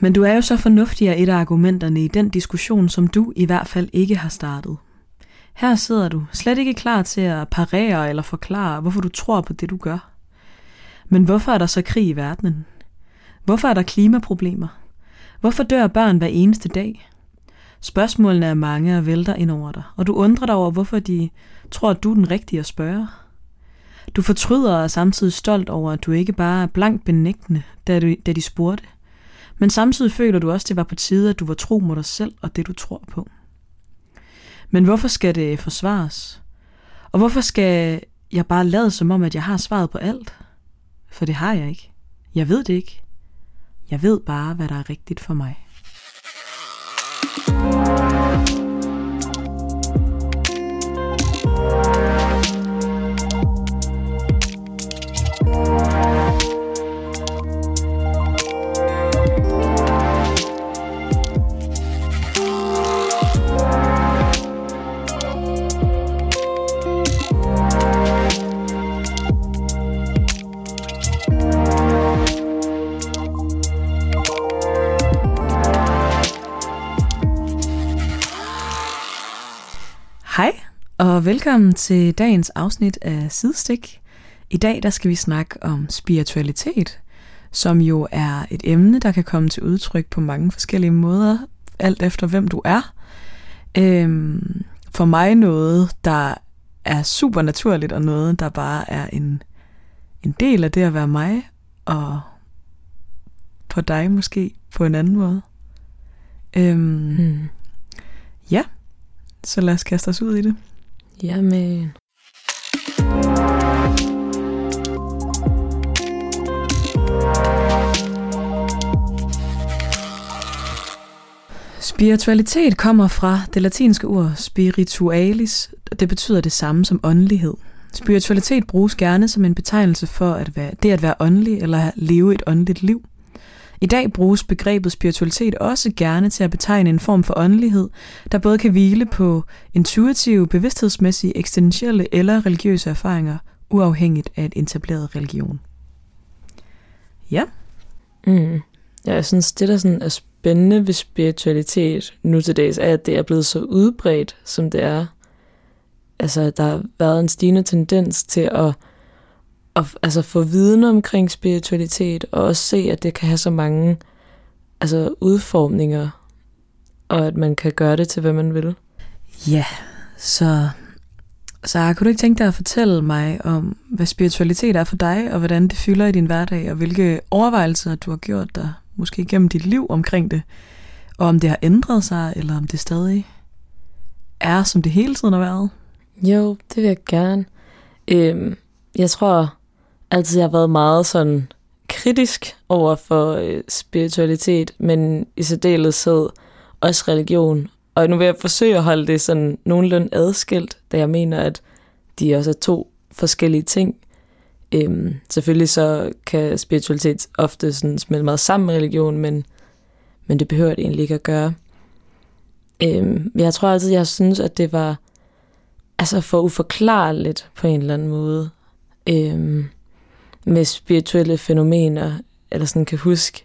Men du er jo så fornuftig af et af argumenterne i den diskussion, som du i hvert fald ikke har startet. Her sidder du slet ikke klar til at parere eller forklare, hvorfor du tror på det, du gør. Men hvorfor er der så krig i verdenen? Hvorfor er der klimaproblemer? Hvorfor dør børn hver eneste dag? Spørgsmålene er mange og vælter ind over dig, og du undrer dig over, hvorfor de tror, at du er den rigtige at spørge. Du fortryder og er samtidig stolt over, at du ikke bare er blankt benægtende, da, du, da de spurgte. Men samtidig føler du også, det var på tide, at du var tro mod dig selv og det, du tror på. Men hvorfor skal det forsvares? Og hvorfor skal jeg bare lade som om, at jeg har svaret på alt? For det har jeg ikke. Jeg ved det ikke. Jeg ved bare, hvad der er rigtigt for mig. Og velkommen til dagens afsnit af Sidestik. I dag der skal vi snakke om spiritualitet, som jo er et emne, der kan komme til udtryk på mange forskellige måder, alt efter hvem du er. Øhm, for mig noget, der er super naturligt, og noget, der bare er en, en del af det at være mig, og på dig måske på en anden måde. Øhm, Hmm. Ja, så lad os kaste os ud i det. Jamen. Spiritualitet kommer fra det latinske ord spiritualis. og Det betyder det samme som åndelighed. Spiritualitet bruges gerne som en betegnelse for at være, det at være åndelig eller leve et åndeligt liv. I dag bruges begrebet spiritualitet også gerne til at betegne en form for åndelighed, der både kan hvile på intuitive, bevidsthedsmæssige, eksistentielle eller religiøse erfaringer, uafhængigt af et etableret religion. Ja, Mm. Ja, jeg synes, det der sådan er spændende ved spiritualitet nu til dags, er, at det er blevet så udbredt, som det er. Altså, der har været en stigende tendens til at, at altså, få viden omkring spiritualitet, og også se, at det kan have så mange altså, udformninger, og at man kan gøre det til, hvad man vil. Ja, så Sara, kunne du ikke tænke dig at fortælle mig om, hvad spiritualitet er for dig, og hvordan det fylder i din hverdag, og hvilke overvejelser du har gjort dig, måske gennem dit liv omkring det, og om det har ændret sig, eller om det stadig er, som det hele tiden har været? Jo, det vil jeg gerne. Øhm, jeg tror altid, jeg har været meget sådan kritisk over for øh, spiritualitet, men i særdeleshed også religion. Og nu vil jeg forsøge at holde det sådan nogenlunde adskilt, da jeg mener, at de også er to forskellige ting. Øhm, selvfølgelig så kan spiritualitet ofte sådan smelte meget sammen med religion, men, men det behøver det egentlig ikke at gøre. Øhm, jeg tror altid, jeg synes, at det var altså for uforklarligt på en eller anden måde øhm, med spirituelle fænomener, eller sådan kan huske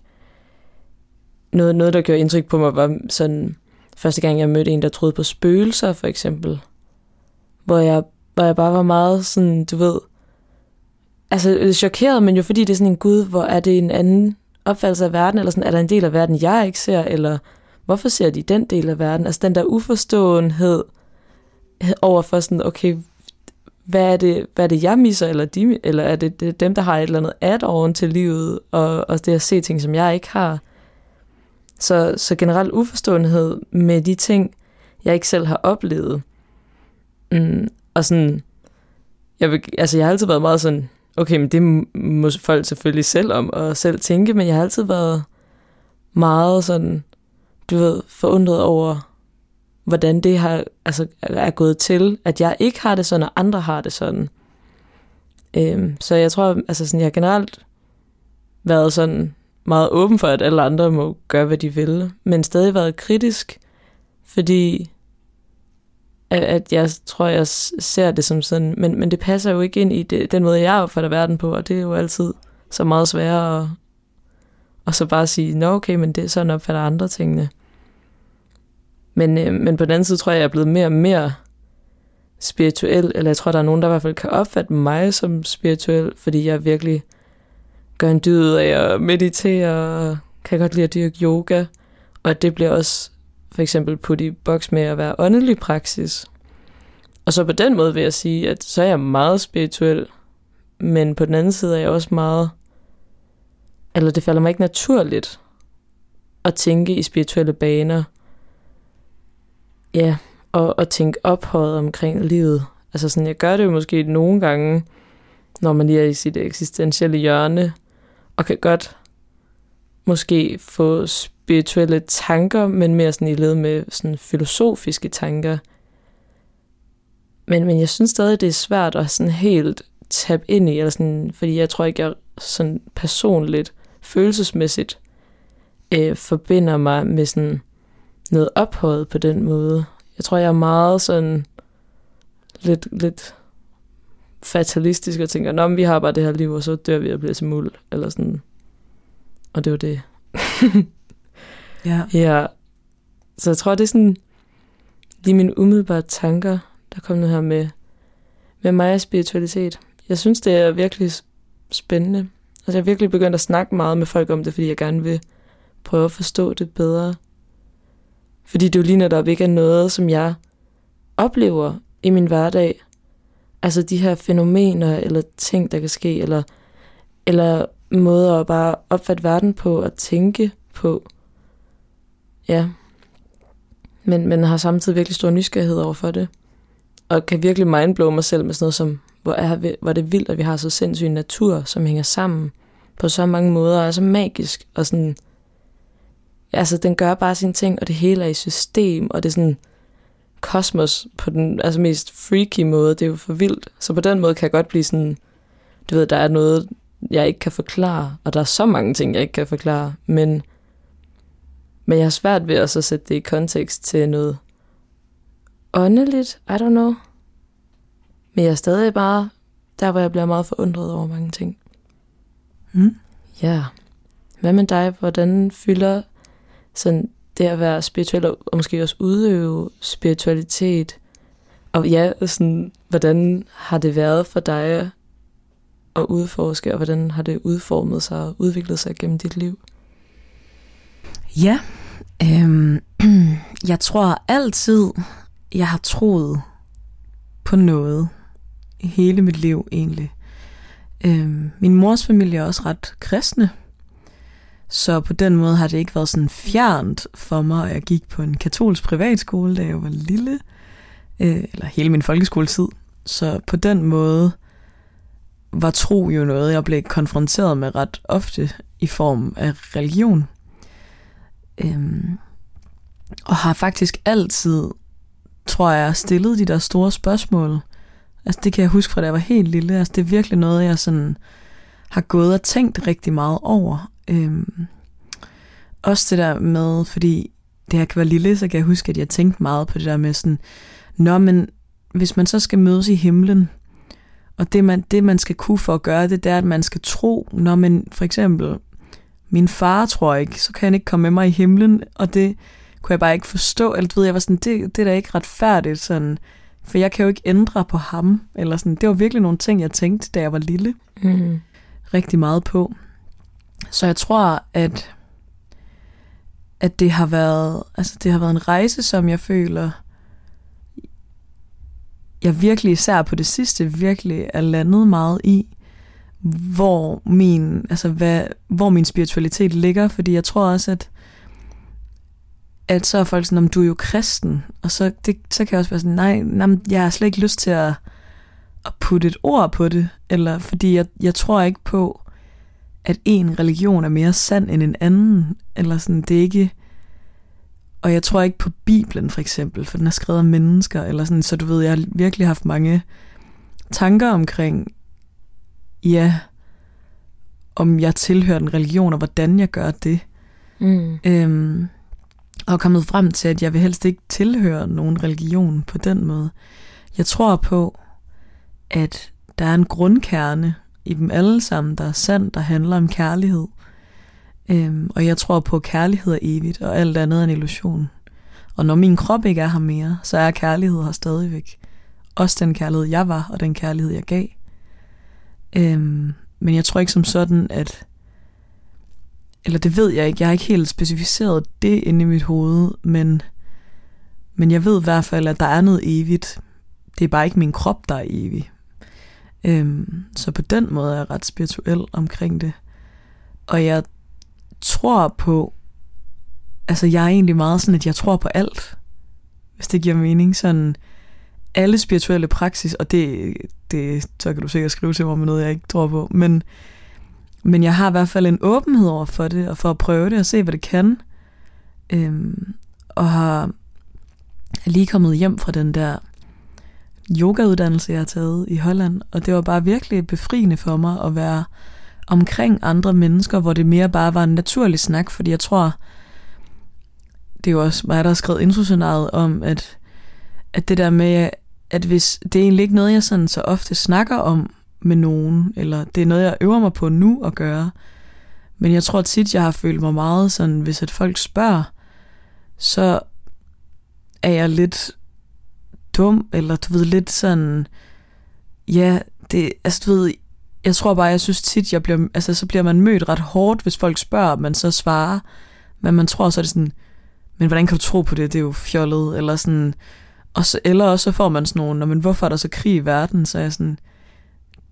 noget, noget, der gjorde indtryk på mig, var sådan første gang, jeg mødte en, der troede på spøgelser, for eksempel. Hvor jeg, hvor jeg bare var meget sådan, du ved, altså øh, chokeret, men jo fordi det er sådan en gud, hvor er det en anden opfattelse af verden, eller sådan, er der en del af verden, jeg ikke ser, eller hvorfor ser de den del af verden? Altså den der uforståenhed over for sådan, okay, hvad er det, hvad er det jeg misser, eller, de, eller er det, det dem, der har et eller andet add-on til livet, og, og det at se ting, som jeg ikke har. Så, så generelt uforståenhed med de ting, jeg ikke selv har oplevet. Mm, og sådan, jeg, vil, altså jeg har altid været meget sådan, okay, men det må folk selvfølgelig selv om, og selv tænke, men jeg har altid været meget sådan, du ved, forundret over, hvordan det har, altså, er gået til, at jeg ikke har det sådan, og andre har det sådan. Øhm, så jeg tror, altså sådan, jeg har generelt været sådan meget åben for, at alle andre må gøre, hvad de vil, men stadig været kritisk, fordi at, at jeg tror, jeg ser det som sådan, men, men det passer jo ikke ind i det, den måde, jeg opfatter verden på, og det er jo altid så meget sværere at, og så bare sige, nå okay, men det er sådan opfatter andre tingene. Men, øh, men på den anden side tror jeg, jeg er blevet mere og mere spirituel, eller jeg tror, der er nogen, der i hvert fald kan opfatte mig som spirituel, fordi jeg virkelig gør en dyd af at meditere, og kan godt lide at dyrke yoga, og det bliver også for eksempel putt i boks med at være åndelig praksis. Og så på den måde vil jeg sige, at så er jeg meget spirituel, men på den anden side er jeg også meget, eller det falder mig ikke naturligt at tænke i spirituelle baner. Ja, og, og tænke ophøjet omkring livet. Altså sådan, jeg gør det jo måske nogle gange, når man lige er i sit eksistentielle hjørne, og kan godt måske få spirituelle tanker, men mere sådan i led med sådan filosofiske tanker. Men, men jeg synes stadig, det er svært at sådan helt tab ind i, eller sådan, fordi jeg tror ikke, jeg sådan personligt, følelsesmæssigt, øh, forbinder mig med sådan noget ophøjet på den måde. Jeg tror, jeg er meget sådan lidt, lidt fatalistisk og tænker, Nå, men vi har bare det her liv, og så dør vi og bliver til muld, eller sådan. Og det var det. Ja. Ja. Så jeg tror, det er sådan lige mine umiddelbare tanker, der kom nu her med, med mig og spiritualitet. Jeg synes, det er virkelig spændende. Altså, jeg har virkelig begyndt at snakke meget med folk om det, fordi jeg gerne vil prøve at forstå det bedre. Fordi det jo lige netop ikke er noget, som jeg oplever i min hverdag. Altså de her fænomener, eller ting, der kan ske, eller, eller måder at bare opfatte verden på, og tænke på. Ja. Men, men har samtidig virkelig stor nysgerrighed over for det. Og kan virkelig mindblow mig selv med sådan noget som, hvor er, hvor er det vildt, at vi har så sindssyg natur, som hænger sammen på så mange måder, og er så magisk, og sådan, altså den gør bare sine ting, og det hele er i system, og det er sådan kosmos på den altså mest freaky måde, det er jo for vildt. Så på den måde kan jeg godt blive sådan, du ved, der er noget, jeg ikke kan forklare, og der er så mange ting, jeg ikke kan forklare, men men jeg har svært ved at så sætte det i kontekst til noget åndeligt, I don't know. Men jeg er stadig bare der, hvor jeg bliver meget forundret over mange ting. Mm. Ja. Hvad med dig? Hvordan fylder sådan det at være spirituel, og måske også udøve spiritualitet? Og ja, sådan, hvordan har det været for dig at udforske, og hvordan har det udformet sig og udviklet sig gennem dit liv? Ja, øhm, jeg tror altid, jeg har troet på noget hele mit liv egentlig. Øhm, min mors familie er også ret kristne, så på den måde har det ikke været sådan fjernt for mig, at jeg gik på en katolsk privatskole, da jeg var lille, øh, eller hele min folkeskoletid. Så på den måde var tro jo noget, jeg blev konfronteret med ret ofte i form af religion. Øhm, og har faktisk altid, tror jeg, stillet de der store spørgsmål. Altså det kan jeg huske fra da jeg var helt lille. Altså det er virkelig noget, jeg sådan har gået og tænkt rigtig meget over. Øhm, også det der med, fordi det her kan være lille, så kan jeg huske, at jeg tænkte meget på det der med sådan, Nå, men hvis man så skal mødes i himlen, og det man, det man skal kunne for at gøre det, det er, at man skal tro, når man for eksempel, min far tror ikke, så kan han ikke komme med mig i himlen, og det kunne jeg bare ikke forstå. Eller ved jeg var sådan, det, det er da ikke retfærdigt, sådan, for jeg kan jo ikke ændre på ham. Eller sådan, det var virkelig nogle ting, jeg tænkte, da jeg var lille. Mm. Rigtig meget på. Så jeg tror, at at det har været, altså det har været en rejse, som jeg føler, jeg virkelig især på det sidste virkelig er landet meget i, hvor min, altså hvad, hvor min spiritualitet ligger, fordi jeg tror også, at at så er folk sådan, om du er jo kristen, og så, det, så kan jeg også være sådan, nej, nej, jeg har slet ikke lyst til at, at putte et ord på det, eller fordi jeg, jeg tror ikke på, at en religion er mere sand end en anden, eller sådan, det er ikke, og jeg tror ikke på Bibelen for eksempel, for den er skrevet af mennesker, eller sådan, så du ved, jeg har virkelig haft mange tanker omkring, ja, om jeg tilhører en religion, og hvordan jeg gør det. Mm. Øhm, og kommet frem til, at jeg vil helst ikke tilhøre nogen religion på den måde. Jeg tror på, at der er en grundkerne i dem alle sammen, der er sand, der handler om kærlighed. Øhm, og jeg tror på, at kærlighed er evigt, og alt andet er en illusion. Og når min krop ikke er her mere, så er kærlighed her stadigvæk. Også den kærlighed, jeg var, og den kærlighed, jeg gav. Øhm, men jeg tror ikke som sådan, at... Eller det ved jeg ikke. Jeg har ikke helt specificeret det inde i mit hoved, men, men jeg ved i hvert fald, at der er noget evigt. Det er bare ikke min krop, der er evig. Øhm, så på den måde er jeg ret spirituel omkring det. Og jeg tror på, altså jeg er egentlig meget sådan, at jeg tror på alt, hvis det giver mening. Sådan alle spirituelle praksis, og det, det så kan du sikkert skrive til mig med noget, jeg ikke tror på, men, men jeg har i hvert fald en åbenhed over for det, og for at prøve det og se, hvad det kan. Øhm, og har er lige kommet hjem fra den der yogauddannelse, jeg har taget i Holland, og det var bare virkelig befriende for mig at være omkring andre mennesker, hvor det mere bare var en naturlig snak, fordi jeg tror, det er jo også mig, der har skrevet introscenariet om, at, at det der med, at hvis det er egentlig ikke noget, jeg sådan så ofte snakker om med nogen, eller det er noget, jeg øver mig på nu at gøre, men jeg tror tit, jeg har følt mig meget sådan, hvis at folk spørger, så er jeg lidt dum, eller du ved, lidt sådan, ja, det, altså du ved, jeg tror bare, jeg synes tit, jeg bliver, altså så bliver man mødt ret hårdt, hvis folk spørger, man så svarer, men man tror så er det sådan, men hvordan kan du tro på det, det er jo fjollet, eller sådan, og så, eller også så får man sådan nogle, men hvorfor er der så krig i verden, så er jeg sådan,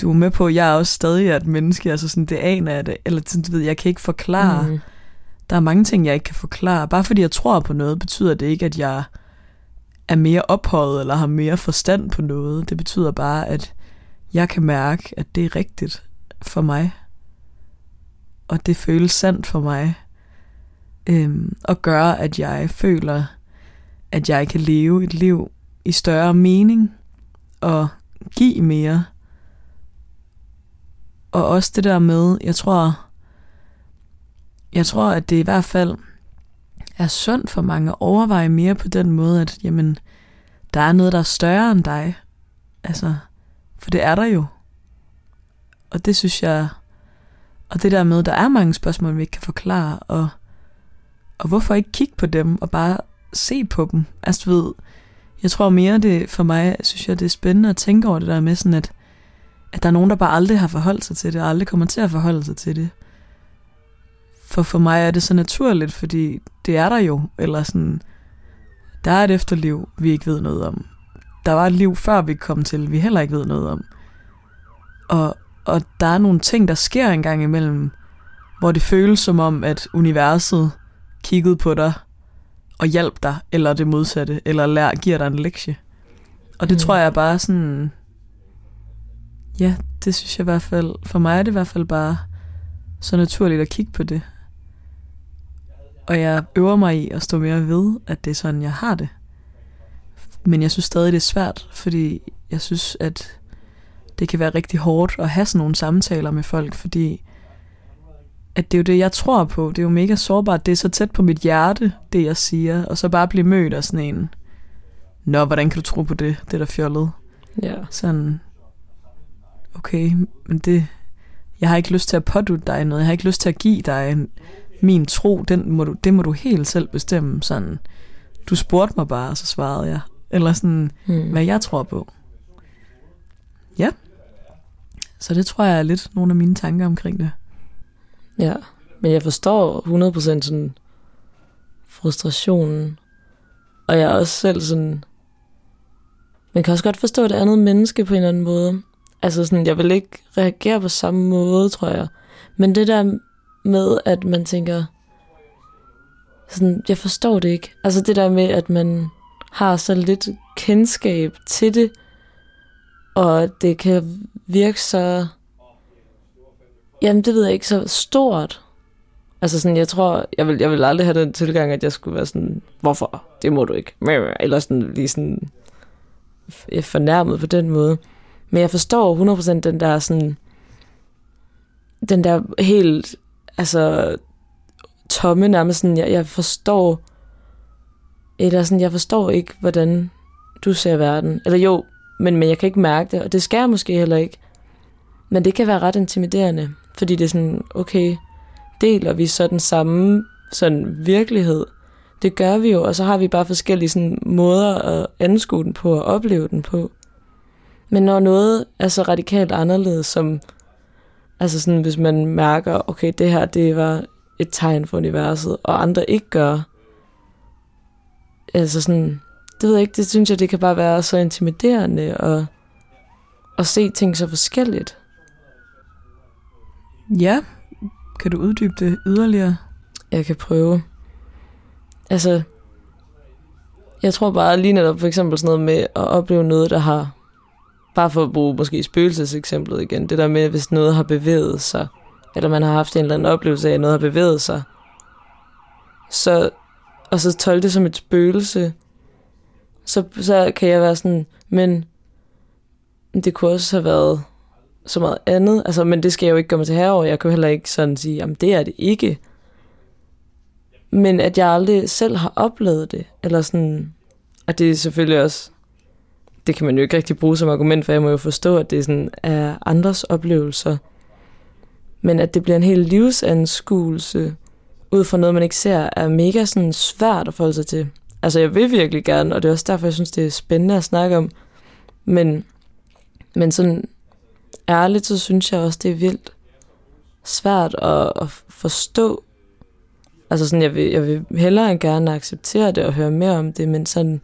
du er med på, at jeg er også stadig et menneske, altså sådan, det aner jeg det, eller sådan, du ved, jeg kan ikke forklare, mm. der er mange ting, jeg ikke kan forklare, bare fordi jeg tror på noget, betyder det ikke, at jeg er mere ophøjet, eller har mere forstand på noget, det betyder bare, at jeg kan mærke, at det er rigtigt for mig. Og det føles sandt for mig. Øhm, og gør, at jeg føler, at jeg kan leve et liv i større mening og give mere. Og også det der med, jeg tror, jeg tror, at det i hvert fald er sundt for mange at overveje mere på den måde, at jamen, der er noget, der er større end dig. Altså, for det er der jo. Og det synes jeg, og det der med, der er mange spørgsmål, vi ikke kan forklare, og, og hvorfor ikke kigge på dem, og bare se på dem. Altså du ved, jeg tror mere det, for mig synes jeg, det er spændende at tænke over det der med sådan, at, at der er nogen, der bare aldrig har forholdt sig til det, og aldrig kommer til at forholde sig til det. For for mig er det så naturligt, fordi det er der jo, eller sådan, der er et efterliv, vi ikke ved noget om der var et liv før vi kom til, vi heller ikke ved noget om. Og, og der er nogle ting, der sker en gang imellem, hvor det føles som om, at universet kiggede på dig og hjalp dig, eller det modsatte, eller lær, giver dig en lektie. Og det mm. tror jeg bare sådan, ja, det synes jeg i hvert fald, for mig er det i hvert fald bare så naturligt at kigge på det. Og jeg øver mig i at stå mere ved, at det er sådan, jeg har det. Men jeg synes stadig, det er svært, fordi jeg synes, at det kan være rigtig hårdt at have sådan nogle samtaler med folk, fordi at det er jo det, jeg tror på. Det er jo mega sårbart. Det er så tæt på mit hjerte, det jeg siger, og så bare blive mødt af sådan en, Nå, hvordan kan du tro på det? Det er da fjollet. Ja. Sådan, okay, men det, jeg har ikke lyst til at pådute dig noget. Jeg har ikke lyst til at give dig min tro. Den må du, det må du helt selv bestemme. Sådan, du spurgte mig bare, og så svarede jeg. Eller sådan, hmm. hvad jeg tror på. Ja. Så det tror jeg er lidt nogle af mine tanker omkring det. Ja, men jeg forstår 100% sådan frustrationen. Og jeg er også selv sådan... Man kan også godt forstå det andet menneske på en eller anden måde. Altså sådan, jeg vil ikke reagere på samme måde, tror jeg. Men det der med, at man tænker... Sådan, jeg forstår det ikke. Altså det der med, at man har så lidt kendskab til det, og det kan virke så... Jamen, det ved jeg ikke, så stort. Altså sådan, jeg tror, jeg vil, jeg vil aldrig have den tilgang, at jeg skulle være sådan, hvorfor? Det må du ikke. Eller sådan lige sådan fornærmet på den måde. Men jeg forstår 100% den der sådan, den der helt, altså tomme nærmest sådan, jeg, jeg forstår eller sådan, jeg forstår ikke, hvordan du ser verden. Eller jo, men, men jeg kan ikke mærke det, og det skal jeg måske heller ikke. Men det kan være ret intimiderende, fordi det er sådan, okay, deler vi så den samme sådan virkelighed. Det gør vi jo, og så har vi bare forskellige sådan, måder at anskue den på og opleve den på. Men når noget er så radikalt anderledes, som altså sådan, hvis man mærker, okay, det her, det var et tegn for universet, og andre ikke gør, altså sådan, det ved jeg ikke, det synes jeg, det kan bare være så intimiderende og, og se ting så forskelligt. Ja, kan du uddybe det yderligere? Jeg kan prøve. Altså, jeg tror bare lige netop for eksempel sådan noget med at opleve noget, der har, bare for at bruge måske spøgelseseksemplet igen, det der med, hvis noget har bevæget sig, eller man har haft en eller anden oplevelse af, at noget har bevæget sig, så, og så tolke det som et spøgelse, så, så kan jeg være sådan, men det kunne også have været så meget andet, altså, men det skal jeg jo ikke gøre mig til herover. Jeg kan jo heller ikke sådan sige, jamen det er det ikke. Men at jeg aldrig selv har oplevet det, eller sådan, at det er selvfølgelig også, det kan man jo ikke rigtig bruge som argument, for jeg må jo forstå, at det sådan er andres oplevelser. Men at det bliver en hel livsanskuelse, ud fra noget, man ikke ser, er mega sådan svært at forholde sig til. Altså, jeg vil virkelig gerne, og det er også derfor, jeg synes, det er spændende at snakke om. Men, men sådan ærligt, så synes jeg også, det er vildt svært at, at forstå. Altså sådan, jeg vil, jeg vil hellere end gerne acceptere det og høre mere om det, men sådan,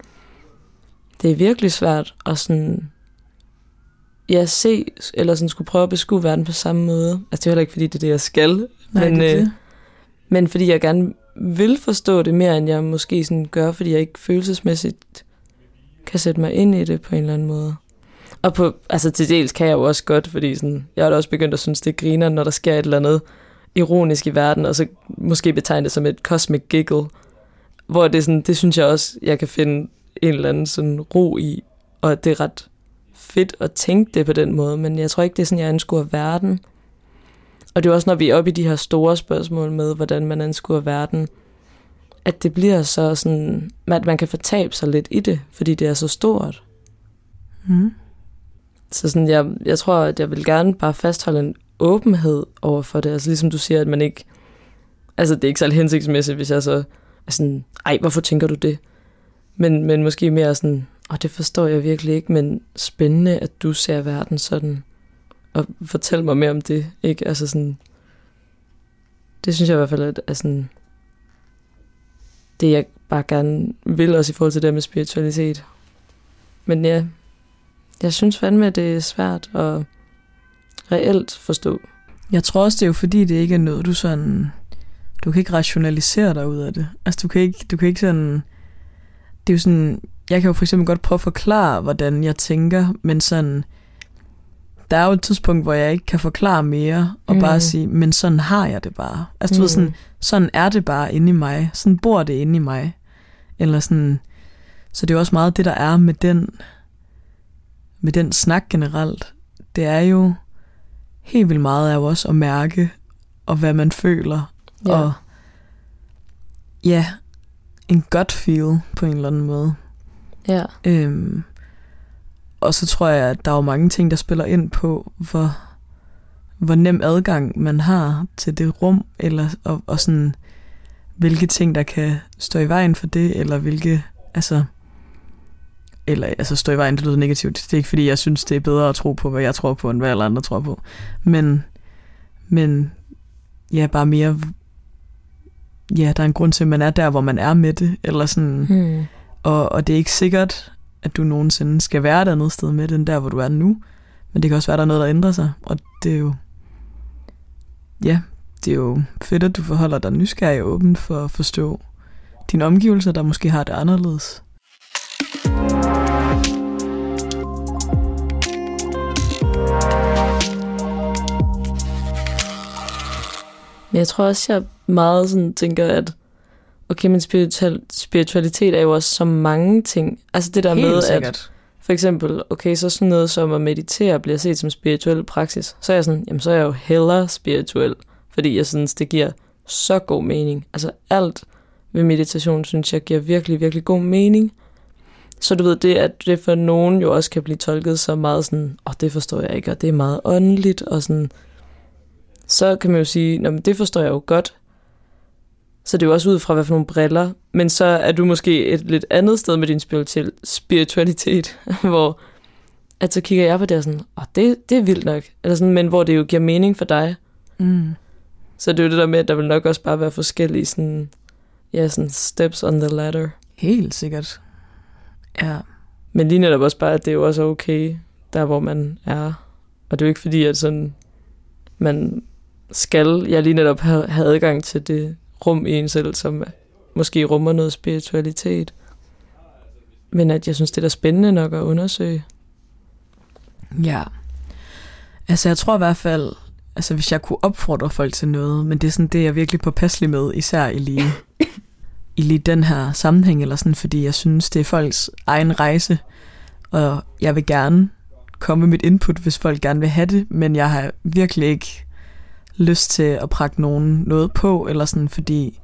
det er virkelig svært at sådan, ja, se, eller sådan skulle prøve at beskue verden på samme måde. Altså det er heller ikke, fordi det er det, jeg skal. Nej, men, det øh, det. men fordi jeg gerne vil forstå det mere, end jeg måske sådan gør, fordi jeg ikke følelsesmæssigt kan sætte mig ind i det på en eller anden måde. Og på, altså til dels kan jeg jo også godt, fordi sådan, jeg har da også begyndt at synes, det griner, når der sker et eller andet ironisk i verden, og så måske betegne det som et cosmic giggle, hvor det, sådan, det synes jeg også, jeg kan finde en eller anden sådan ro i, og det er ret fedt at tænke det på den måde, men jeg tror ikke, det er sådan, jeg anskuer verden. Og det er også, når vi er oppe i de her store spørgsmål med, hvordan man anskuer verden, at det bliver så sådan, at man kan fortabe sig lidt i det, fordi det er så stort. Mm. Så sådan, jeg, jeg tror, at jeg vil gerne bare fastholde en åbenhed over for det. Altså ligesom du siger, at man ikke... Altså det er ikke særlig hensigtsmæssigt, hvis jeg så er sådan, ej, hvorfor tænker du det? Men, men måske mere sådan, og det forstår jeg virkelig ikke, men spændende, at du ser verden sådan. Og fortæl mig mere om det, ikke? Altså sådan, det synes jeg i hvert fald er, er sådan, det jeg bare gerne vil også i forhold til det med spiritualitet. Men ja, jeg synes fandme, at det er svært at reelt forstå. Jeg tror også, det er jo fordi, det ikke er noget, du sådan... Du kan ikke rationalisere dig ud af det. Altså, du kan ikke, du kan ikke sådan... Det er jo sådan... Jeg kan jo for eksempel godt prøve at forklare, hvordan jeg tænker, men sådan... Der er jo et tidspunkt, hvor jeg ikke kan forklare mere, og mm. bare sige, men sådan har jeg det bare. Altså, du mm. ved sådan, sådan er det bare inde i mig. Sådan bor det inde i mig. Eller sådan... Så det er jo også meget det, der er med den, med den snak generelt. Det er jo helt vildt meget af også at mærke, og hvad man føler. Ja. Og ja, en gut feel på en eller anden måde. Ja. Øhm, og så tror jeg, at der er jo mange ting, der spiller ind på, hvor, hvor nem adgang man har til det rum, eller og, og sådan, hvilke ting, der kan stå i vejen for det, eller hvilke, altså, eller altså stå i vejen, det lyder negativt. Det er ikke fordi, jeg synes, det er bedre at tro på, hvad jeg tror på, end hvad alle andre tror på. Men, men ja, bare mere, ja, der er en grund til, at man er der, hvor man er med det, eller sådan, Hmm. og, og det er ikke sikkert, at du nogensinde skal være et andet sted med det, end der, hvor du er nu. Men det kan også være, at der er noget, der ændrer sig, og det er jo, ja, det er jo fedt, at du forholder dig nysgerrig og åben for at forstå dine omgivelser, der måske har det anderledes. Men jeg tror også, jeg meget sådan tænker, at okay, men spiritual, spiritualitet er jo også så mange ting. Altså det der Helt med, at sikkert. for eksempel, okay, så sådan noget som at meditere bliver set som spirituel praksis. Så er jeg sådan, jamen så er jeg jo hellere spirituel, fordi jeg synes, det giver så god mening. Altså alt ved meditation, synes jeg, giver virkelig, virkelig god mening. Så du ved, det at det for nogen jo også kan blive tolket så meget sådan, åh, oh, det forstår jeg ikke, og det er meget åndeligt, og sådan, så kan man jo sige, Nå, men det forstår jeg jo godt. Så det er jo også ud fra, hvad for nogle briller. Men så er du måske et lidt andet sted med din spiritualitet, hvor at så kigger jeg på det og sådan, åh, det, det er vildt nok. Eller sådan, men hvor det jo giver mening for dig. Mm. Så det er jo det der med, at der vil nok også bare være forskellige sådan, ja, sådan steps on the ladder. Helt sikkert. Ja. Men lige netop også bare, at det er jo også okay, der hvor man er. Og det er jo ikke fordi, at sådan, man skal, jeg lige netop have, have adgang til det rum i en selv, som måske rummer noget spiritualitet. Men at jeg synes, det er da spændende nok at undersøge. Ja. Altså, jeg tror i hvert fald, altså hvis jeg kunne opfordre folk til noget, men det er sådan det, jeg er virkelig påpasselig med, især i lige, i lige den her sammenhæng, eller sådan, fordi jeg synes, det er folks egen rejse, og jeg vil gerne komme med mit input, hvis folk gerne vil have det, men jeg har virkelig ikke lyst til at prakke nogen noget på, eller sådan, fordi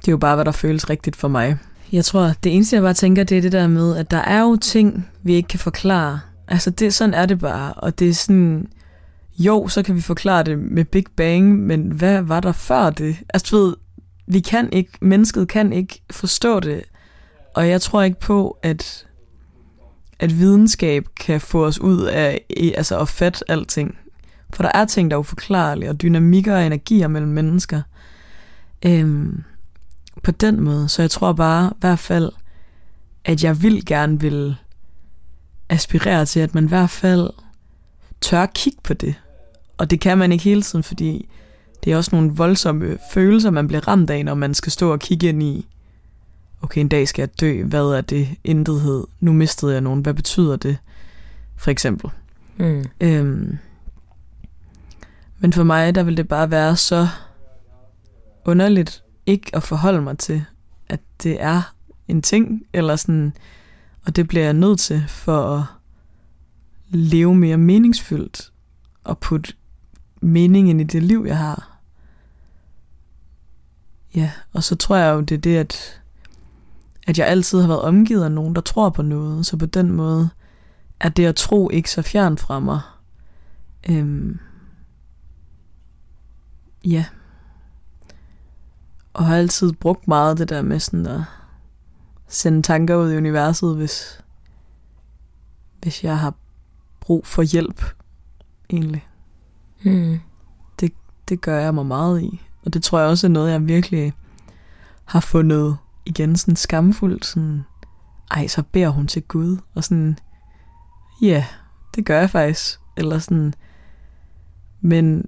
det er jo bare, hvad der føles rigtigt for mig. Jeg tror, det eneste, jeg bare tænker, det er det der med, at der er jo ting, vi ikke kan forklare. Altså, det, sådan er det bare, og det er sådan, jo, så kan vi forklare det med Big Bang, men hvad var der før det? Altså, du ved, vi kan ikke, mennesket kan ikke forstå det, og jeg tror ikke på, at, at videnskab kan få os ud af altså at fatte alting. For der er ting, der er uforklarlige, og dynamikker og energier mellem mennesker. Øhm, på den måde. Så jeg tror bare i hvert fald, at jeg vil gerne vil aspirere til, at man i hvert fald tør kigge på det. Og det kan man ikke hele tiden, fordi det er også nogle voldsomme følelser, man bliver ramt af, når man skal stå og kigge ind i, okay, en dag skal jeg dø, hvad er det intethed, nu mistede jeg nogen, hvad betyder det, for eksempel. Mm. Øhm, men for mig, der vil det bare være så underligt ikke at forholde mig til, at det er en ting, eller sådan, og det bliver jeg nødt til for at leve mere meningsfyldt og putte mening ind i det liv, jeg har. Ja, og så tror jeg jo, det er det, at, at jeg altid har været omgivet af nogen, der tror på noget, så på den måde er det at tro ikke så fjern fra mig. Øhm, ja. Og har altid brugt meget det der med sådan at sende tanker ud i universet, hvis, hvis jeg har brug for hjælp, egentlig. Mm. Det, det gør jeg mig meget i. Og det tror jeg også er noget, jeg virkelig har fundet igen sådan skamfuldt. Sådan, ej, så beder hun til Gud. Og sådan, ja, yeah, det gør jeg faktisk. Eller sådan, men,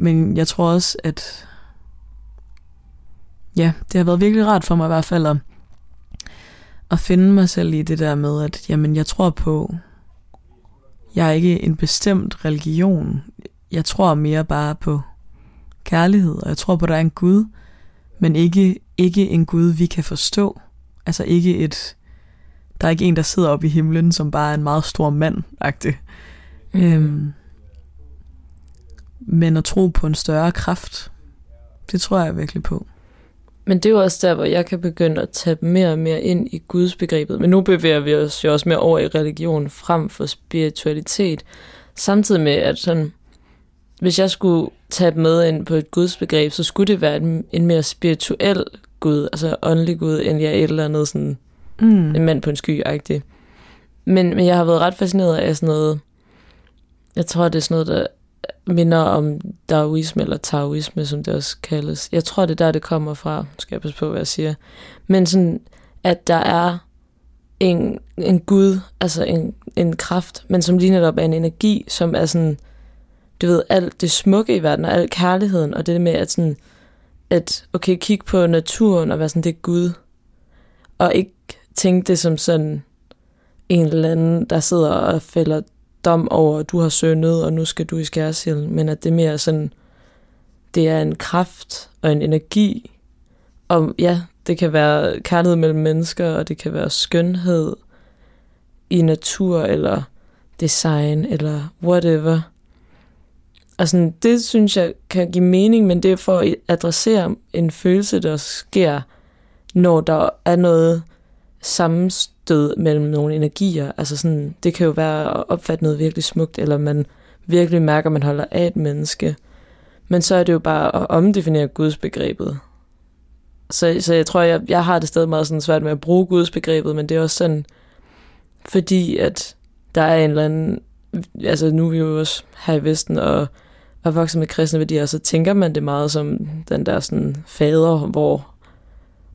men jeg tror også, at ja, det har været virkelig rart for mig i hvert fald at, at finde mig selv i det der med, at jamen, jeg tror på, jeg er ikke en bestemt religion. Jeg tror mere bare på kærlighed, og jeg tror på, at der er en Gud, men ikke, ikke en Gud, vi kan forstå. Altså ikke et, der er ikke en, der sidder oppe i himlen, som bare er en meget stor mand -agtig. Mm. Øhm, men at tro på en større kraft, det tror jeg virkelig på. Men det er jo også der, hvor jeg kan begynde at tage mere og mere ind i Guds begrebet. Men nu bevæger vi os jo også mere over i religion frem for spiritualitet. Samtidig med, at sådan, hvis jeg skulle tage med ind på et Guds begreb, så skulle det være en, en mere spirituel Gud, altså åndelig Gud, end jeg et eller andet sådan, Mm. en mand på en sky -agtig. Men, men jeg har været ret fascineret af sådan noget, jeg tror, det er sådan noget, der minder om Daoisme eller Taoisme, som det også kaldes. Jeg tror, det er der, det kommer fra. Skal jeg passe på, hvad jeg siger. Men sådan, at der er en, en Gud, altså en, en kraft, men som lige netop er en energi, som er sådan, du ved, alt det smukke i verden, og al kærligheden, og det med at sådan, at okay, kigge på naturen og være sådan, det er Gud, og ikke tænke det som sådan en eller anden, der sidder og fælder dom over, at du har syndet, og nu skal du i skærsild, men at det er mere sådan, det er en kraft og en energi, og ja, det kan være kærlighed mellem mennesker, og det kan være skønhed i natur, eller design, eller whatever. Og sådan, det synes jeg kan give mening, men det er for at adressere en følelse, der sker, når der er noget sammenstød mellem nogle energier. Altså sådan, det kan jo være at opfatte noget virkelig smukt, eller man virkelig mærker, at man holder af et menneske. Men så er det jo bare at omdefinere Guds begrebet. Så, så jeg tror, jeg, jeg har det stadig meget sådan svært med at bruge Guds begrebet, men det er også sådan, fordi at der er en eller anden, altså nu er vi jo også her i Vesten og er vokset med kristne værdier, så tænker man det meget som den der sådan fader, hvor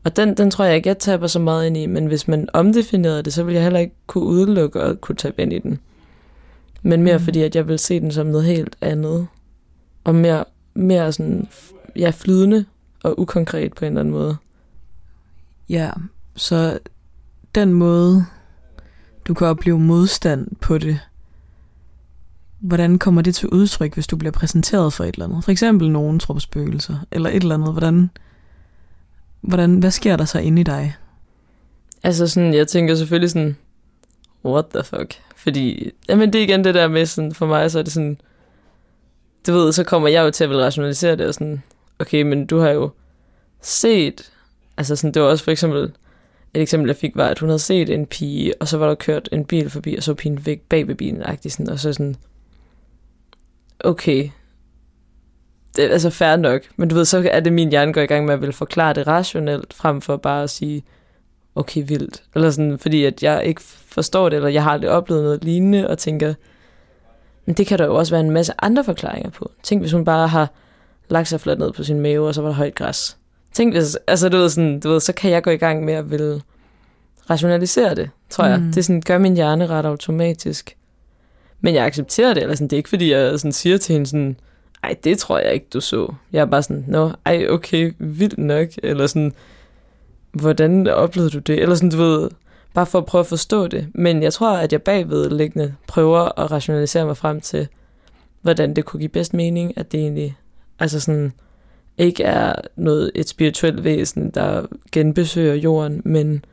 og den, den tror jeg ikke, jeg taber så meget ind i, men hvis man omdefinerede det, så ville jeg heller ikke kunne udelukke og kunne tabe ind i den. Men mere mm. fordi, at jeg vil se den som noget helt andet. Og mere, mere sådan, ja, flydende og ukonkret på en eller anden måde. Ja, så den måde, du kan opleve modstand på det, hvordan kommer det til udtryk, hvis du bliver præsenteret for et eller andet? For eksempel nogen tror på spøgelser, eller et eller andet. Hvordan, hvordan, hvad sker der så inde i dig? Altså sådan, jeg tænker selvfølgelig sådan, what the fuck? Fordi, jamen det er igen det der med sådan, for mig så er det sådan, du ved, så kommer jeg jo til at vil rationalisere det og sådan, okay, men du har jo set, altså sådan, det var også for eksempel, et eksempel jeg fik var, at hun havde set en pige, og så var der kørt en bil forbi, og så pigen væk bag ved bilen, sådan, og så sådan, okay, det er altså fair nok, men du ved, så er det min hjerne går i gang med at vil forklare det rationelt, frem for bare at sige, okay, vildt. Eller sådan, fordi at jeg ikke forstår det, eller jeg har aldrig oplevet noget lignende, og tænker, men det kan der jo også være en masse andre forklaringer på. Tænk, hvis hun bare har lagt sig fladt ned på sin mave, og så var der højt græs. Tænk hvis, altså du ved, sådan, du ved, så kan jeg gå i gang med at vil rationalisere det, tror jeg. Mm. Det sådan, gør min hjerne ret automatisk. Men jeg accepterer det, eller sådan, det er ikke fordi, jeg sådan siger til hende sådan, ej, det tror jeg ikke, du så. Jeg er bare sådan, nå, ej, okay, vildt nok, eller sådan, hvordan oplevede du det? Eller sådan, du ved, bare for at prøve at forstå det. Men jeg tror, at jeg bagvedliggende prøver at rationalisere mig frem til, hvordan det kunne give bedst mening, at det egentlig, altså sådan, ikke er noget, et spirituelt væsen, der genbesøger jorden, men,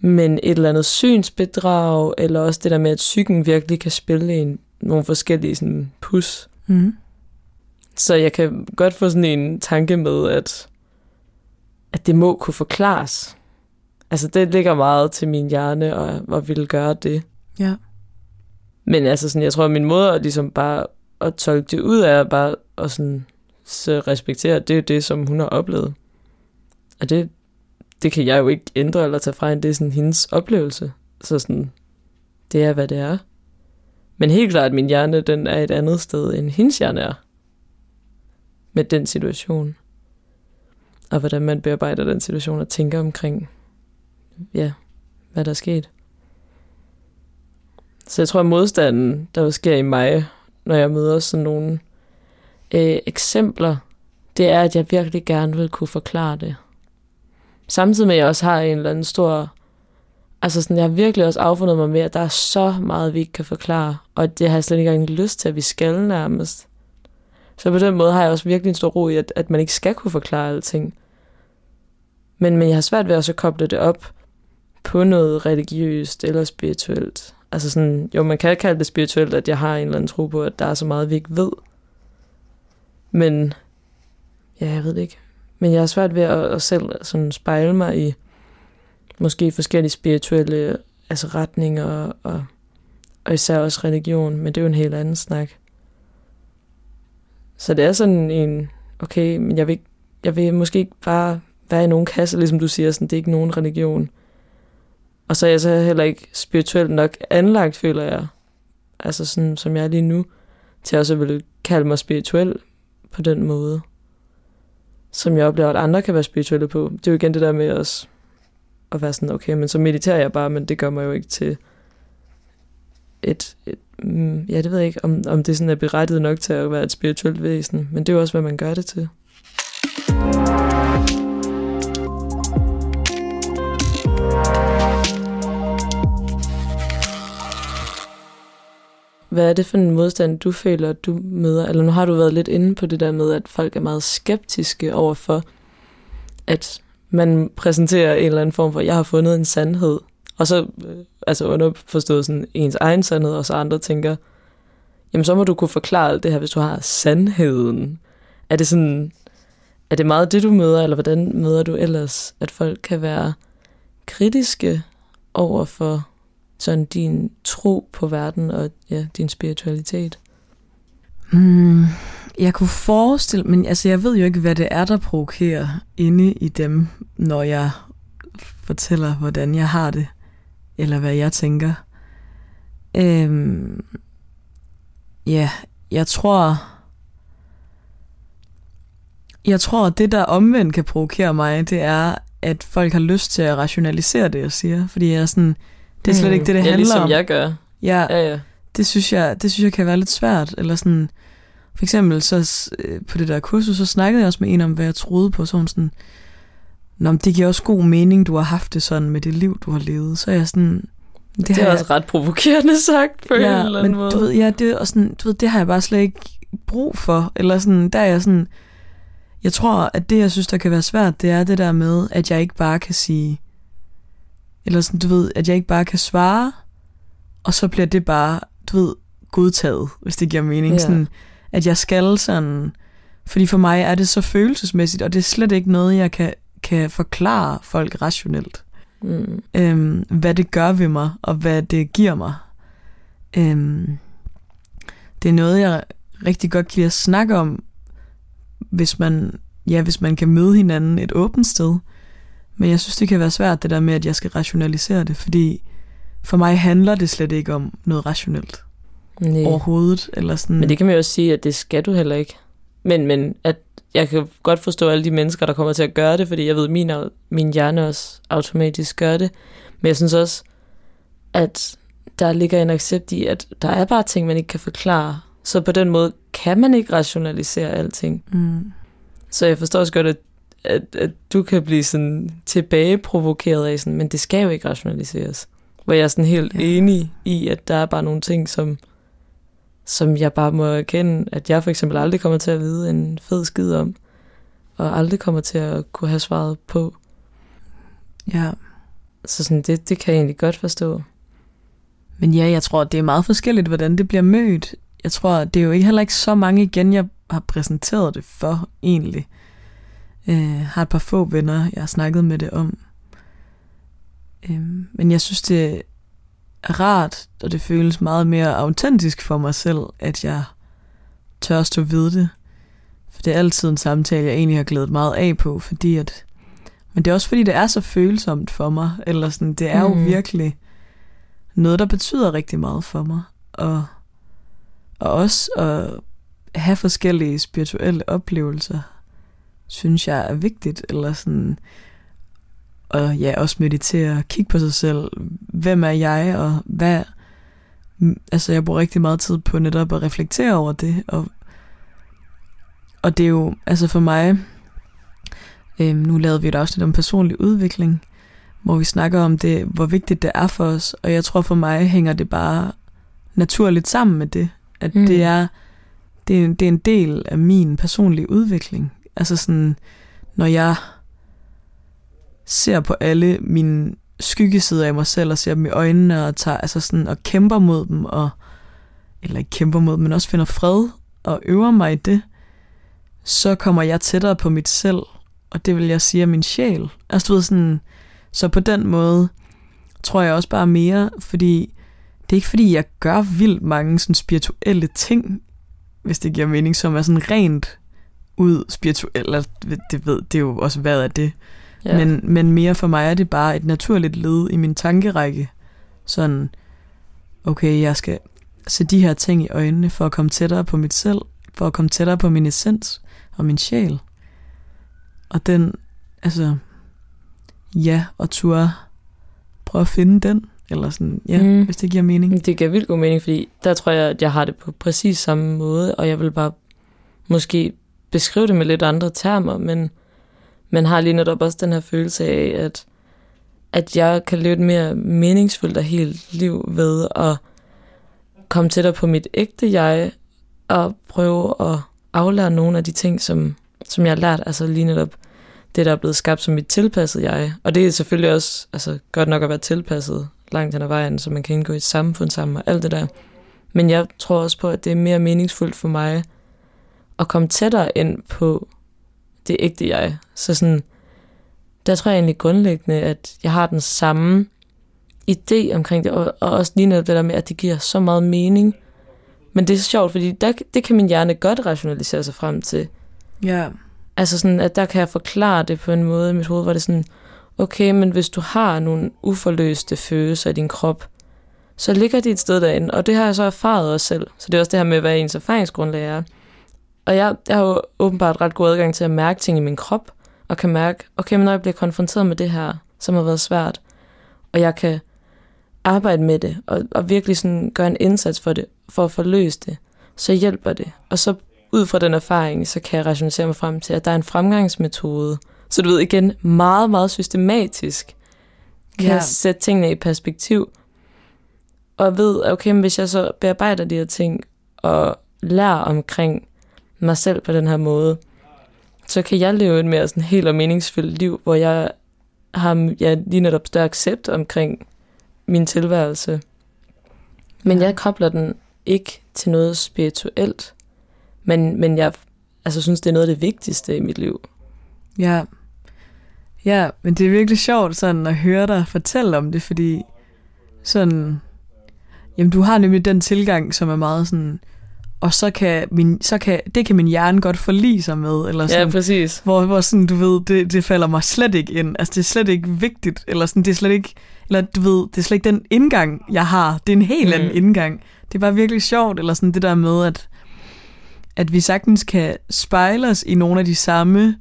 men et eller andet synsbedrag, eller også det der med, at psyken virkelig kan spille en, nogle forskellige sådan, pus. Mm. Så jeg kan godt få sådan en tanke med, at, at det må kunne forklares. Altså det ligger meget til min hjerne, og, og ville gøre det. Ja. Men altså sådan, jeg tror, at min måde at ligesom bare at tolke det ud af, bare at sådan, så respektere, det er det, som hun har oplevet. Og det, det kan jeg jo ikke ændre eller tage fra en, det er sådan hendes oplevelse. Så sådan, det er, hvad det er. Men helt klart, at min hjerne, den er et andet sted, end hendes hjerne er. Med den situation. Og hvordan man bearbejder den situation og tænker omkring, ja, hvad der er sket. Så jeg tror, at modstanden, der sker i mig, når jeg møder sådan nogle øh, eksempler, det er, at jeg virkelig gerne vil kunne forklare det. Samtidig med, at jeg også har en eller anden stor... Altså sådan, jeg har virkelig også affundet mig med, at der er så meget, vi ikke kan forklare. Og det har jeg slet ikke engang lyst til, at vi skal nærmest. Så på den måde har jeg også virkelig en stor ro i, at, at man ikke skal kunne forklare alting. Men, men jeg har svært ved at så koble det op på noget religiøst eller spirituelt. Altså sådan, jo, man kan kalde det spirituelt, at jeg har en eller anden tro på, at der er så meget, vi ikke ved. Men, ja, jeg ved det ikke. Men jeg har svært ved at, at selv sådan spejle mig i måske forskellige spirituelle altså retninger og, og især også religion, men det er jo en helt anden snak. Så det er sådan en, okay, men jeg vil, jeg vil måske ikke bare være i nogen kasse, ligesom du siger, sådan, det er ikke nogen religion. Og så er jeg så heller ikke spirituelt nok anlagt, føler jeg, altså sådan som jeg er lige nu, til også at ville kalde mig spirituel på den måde, som jeg oplever, at andre kan være spirituelle på. Det er jo igen det der med os at være sådan, okay, men så mediterer jeg bare, men det gør mig jo ikke til et, et mm, ja, det ved jeg ikke, om, om det sådan er berettiget nok til at være et spirituelt væsen, men det er jo også, hvad man gør det til. Hvad er det for en modstand, du føler, at du møder? Eller nu har du været lidt inde på det der med, at folk er meget skeptiske over for, at man præsenterer en eller anden form for, jeg har fundet en sandhed. Og så øh, altså underforstået sådan ens egen sandhed, og så andre tænker, jamen så må du kunne forklare alt det her, hvis du har sandheden. Er det sådan, er det meget det, du møder, eller hvordan møder du ellers, at folk kan være kritiske over for sådan din tro på verden og ja, din spiritualitet? Hmm, jeg kunne forestille, men altså jeg ved jo ikke, hvad det er, der provokerer inde i dem, når jeg fortæller, hvordan jeg har det, eller hvad jeg tænker. Øhm, ja, jeg tror, jeg tror, at det, der omvendt kan provokere mig, det er, at folk har lyst til at rationalisere det, jeg siger. Fordi jeg er sådan, det er slet ikke det, det ja, handler ligesom om. jeg gør. Ja, Ja, ja. det synes jeg, det synes jeg kan være lidt svært. Eller sådan, for eksempel så øh, på det der kursus, så snakkede jeg også med en om, hvad jeg troede på. Så hun sådan, Nå, men det giver også god mening, du har haft det sådan med det liv, du har levet. Så er jeg sådan, Det, det er har også ret provokerende sagt på jeg, en eller men anden måde. du ved, ja, det også sådan, du ved, det har jeg bare slet ikke brug for. Eller sådan, der er jeg sådan, jeg tror, at det, jeg synes, der kan være svært, det er det der med, at jeg ikke bare kan sige, eller sådan, du ved, at jeg ikke bare kan svare, og så bliver det bare, du ved, godtaget, hvis det giver mening. Ja. Sådan, at jeg skal sådan, fordi for mig er det så følelsesmæssigt, og det er slet ikke noget, jeg kan, kan forklare folk rationelt. Mm. Øhm, hvad det gør ved mig, og hvad det giver mig. Øhm, det er noget, jeg rigtig godt kan lide at snakke om, hvis man, ja, hvis man kan møde hinanden et åbent sted. Men jeg synes, det kan være svært, det der med, at jeg skal rationalisere det, fordi for mig handler det slet ikke om noget rationelt Nej. overhovedet. Eller sådan. Men det kan man jo også sige, at det skal du heller ikke. Men, men at jeg kan godt forstå alle de mennesker, der kommer til at gøre det, fordi jeg ved, at min, min hjerne også automatisk gør det. Men jeg synes også, at der ligger en accept i, at der er bare ting, man ikke kan forklare. Så på den måde kan man ikke rationalisere alting. mm, Så jeg forstår også godt, at, at, at du kan blive sådan tilbageprovokeret af sådan, men det skal jo ikke rationaliseres. Hvor jeg er sådan helt ja. enig i, at der er bare nogle ting, som, som jeg bare må erkende, at jeg for eksempel aldrig kommer til at vide en fed skid om, og aldrig kommer til at kunne have svaret på. ja. Så sådan, det, det kan jeg egentlig godt forstå. Men ja, jeg tror, det er meget forskelligt, hvordan det bliver mødt. Jeg tror, det er jo ikke heller ikke så mange igen, jeg har præsenteret det for, egentlig. Øh, har et par få venner, jeg har snakket med det om. Øh, men jeg synes, det rart, og det føles meget mere autentisk for mig selv, at jeg tør stå ved det. For det er altid en samtale, jeg egentlig har glædet meget af på, fordi at... Men det er også fordi, det er så følsomt for mig, eller sådan, det er jo Mhm. virkelig noget, der betyder rigtig meget for mig. Og, og også at have forskellige spirituelle oplevelser, synes jeg er vigtigt. Eller sådan, og ja, også meditere, kigge på sig selv. Hvem er jeg, og hvad... Altså, jeg bruger rigtig meget tid på netop at reflektere over det, og, og det er jo, altså for mig, øhm, nu lavede vi et afsnit om personlig udvikling, hvor vi snakker om det, hvor vigtigt det er for os, og jeg tror for mig hænger det bare naturligt sammen med det, at mm. Det er det er, det er en del af min personlige udvikling. Altså sådan, når jeg ser på alle mine skyggesider af mig selv og ser dem i øjnene og tager altså sådan og kæmper mod dem og eller ikke kæmper mod dem, men også finder fred og øver mig i det, så kommer jeg tættere på mit selv, og det vil jeg sige er min sjæl. Altså du ved sådan, så på den måde tror jeg også bare mere, fordi det er ikke fordi, jeg gør vildt mange sådan spirituelle ting, hvis det giver mening, som er sådan rent ud spirituelt. Det ved, det er jo også, hvad er det? Ja. Men, men mere for mig er det bare et naturligt led i min tankerække. Sådan, okay, jeg skal se de her ting i øjnene for at komme tættere på mit selv, for at komme tættere på min essens og min sjæl. Og den, altså, ja, og turde prøve at finde den, eller sådan, ja, mm. Hvis det giver mening. Det giver vildt god mening, fordi der tror jeg, at jeg har det på præcis samme måde, og jeg vil bare måske beskrive det med lidt andre termer, men man har lige netop også den her følelse af, at, at jeg kan leve et mere meningsfuldt og helt liv ved at komme tættere på mit ægte jeg, og prøve at aflære nogle af de ting, som, som jeg har lært, altså lige netop det, der er blevet skabt som mit tilpassede jeg. Og det er selvfølgelig også altså, godt nok at være tilpasset langt hen ad vejen, så man kan indgå i et samfund sammen og alt det der. Men jeg tror også på, at det er mere meningsfuldt for mig at komme tættere ind på det ægte jeg. Så sådan, der tror jeg egentlig grundlæggende, at jeg har den samme idé omkring det, og, og også lige noget det der med, at det giver så meget mening Men det er sjovt, fordi der, det kan min hjerne godt rationalisere sig frem til. Ja. Altså sådan, at der kan jeg forklare det på en måde i mit hoved, hvor det er sådan, okay, men hvis du har nogle uforløste følelser i din krop, så ligger de et sted derinde, og det har jeg så erfaret også selv. Så det er også det her med, hvad ens erfaringsgrundlag er. Og jeg, jeg har jo åbenbart ret god adgang til at mærke ting i min krop, og kan mærke, okay, men når jeg bliver konfronteret med det her, som har været svært, og jeg kan arbejde med det, og, og virkelig sådan gøre en indsats for det, for at forløse det, så hjælper det. Og så ud fra den erfaring, så kan jeg rationalisere mig frem til, at der er en fremgangsmetode. Så du ved igen, meget, meget systematisk kan Ja. sætte tingene i perspektiv. Og ved, okay, men hvis jeg så bearbejder de her ting, og lærer omkring mig selv på den her måde, så kan jeg leve et mere sådan helt og meningsfyldt liv, hvor jeg har ja, lige netop større accept omkring min tilværelse. Men Ja. jeg kobler den ikke til noget spirituelt, men, men jeg altså, synes, det er noget af det vigtigste i mit liv. Ja. Ja, men det er virkelig sjovt sådan at høre dig fortælle om det, fordi sådan, jamen du har nemlig den tilgang, som er meget sådan, og så kan, min, så kan det kan min hjerne godt forlige sig med, eller sådan, Ja, præcis. hvor, hvor sådan, du ved, det, det falder mig slet ikke ind. Altså, det er slet ikke vigtigt, eller sådan, det er slet ikke, eller du ved, det er slet ikke den indgang, jeg har. Det er en helt Mm. anden indgang. Det er bare virkelig sjovt, eller sådan det der med, at, at vi sagtens kan spejle os i nogle af de samme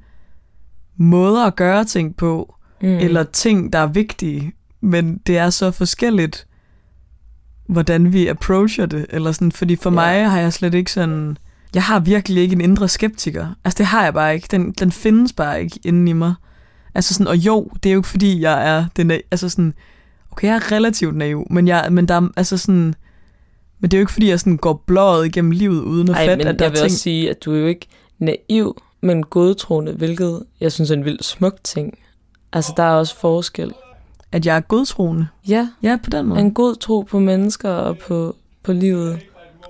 måder at gøre ting på, Mm. eller ting, der er vigtige, men det er så forskelligt, hvordan vi approacher det, eller sådan, fordi for Ja. mig har jeg slet ikke sådan, jeg har virkelig ikke en indre skeptiker. Altså det har jeg bare ikke. Den, den findes bare ikke inden i mig. Altså sådan, og jo, det er jo ikke fordi, jeg er den, altså sådan, okay, jeg er relativt naiv, men jeg, men der er, altså sådan, men det er jo ikke fordi, jeg sådan går blåret igennem livet uden at Ej, fatte, men at der jeg er vil ting. også sige, at du er jo ikke naiv, men godtroende, hvilket jeg synes er en vild smuk ting. Altså, der er også forskel. At jeg er godtroende. Ja, Ja, på den måde. en god tro på mennesker og på, på livet.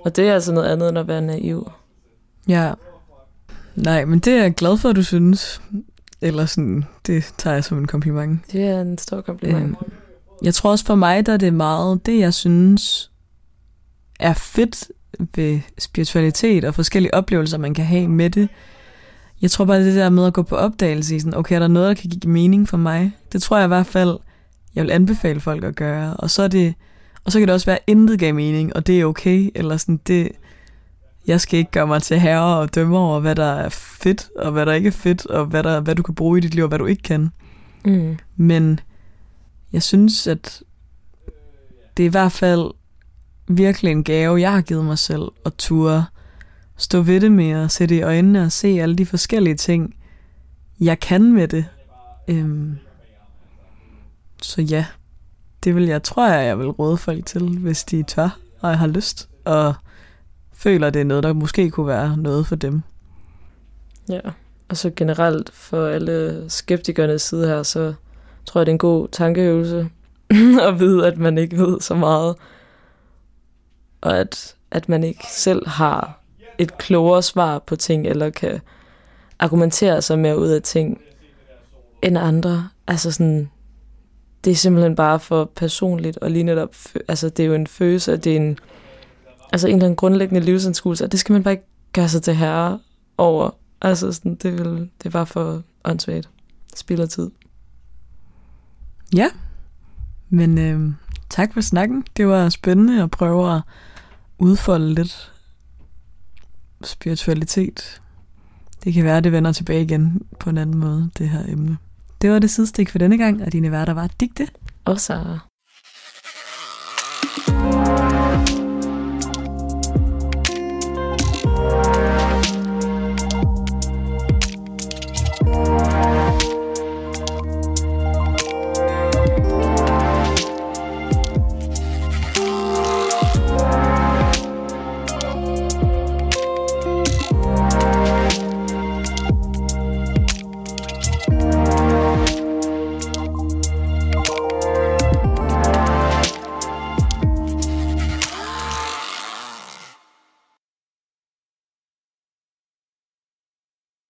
Og det er altså noget andet end at være naiv. Ja. Nej, men det er jeg glad for, at du synes. Eller sådan, det tager jeg som en kompliment. Det er en stor kompliment. Øhm, jeg tror også for mig, der er det meget det, jeg synes er fedt ved spiritualitet og forskellige oplevelser, man kan have med det. Jeg tror bare, det der med at gå på opdagelse i sådan, okay, er der noget, der kan give mening for mig? Det tror jeg i hvert fald, jeg vil anbefale folk at gøre. Og så, er det, og så kan det også være, at intet gav mening, og det er okay. Eller sådan, det, jeg skal ikke gøre mig til herre og dømme over, hvad der er fedt, og hvad der ikke er fedt, og hvad, der, hvad du kan bruge i dit liv, og hvad du ikke kan. Mm. Men jeg synes, at det er i hvert fald virkelig en gave, jeg har givet mig selv, at ture stå ved det at sætte i øjnene og se alle de forskellige ting, jeg kan med det. Øhm, så ja, det vil jeg, tror jeg, jeg vil råde folk til, hvis de tør og har lyst, og føler, det er noget, der måske kunne være noget for dem. Ja, og så generelt for alle skeptikernes side her, så tror jeg, det er en god tankeøvelse at vide, at man ikke ved så meget, og at, at man ikke selv har et klogere svar på ting, eller kan argumentere sig mere ud af ting end andre. Altså sådan, det er simpelthen bare for personligt, og lige netop, altså det er jo en følelse, og det er en, altså en eller anden grundlæggende livsanskuelse, og det skal man bare ikke gøre sig til herre over. Altså sådan, det, vil, det er bare for åndssvagt. Spiller tid. Ja, men øh, tak for snakken. Det var spændende at prøve at udfolde lidt spiritualitet. Det kan være, at det vender tilbage igen på en anden måde, det her emne. Det var det sidste stik for denne gang, og dine værter var Digte Og Sara.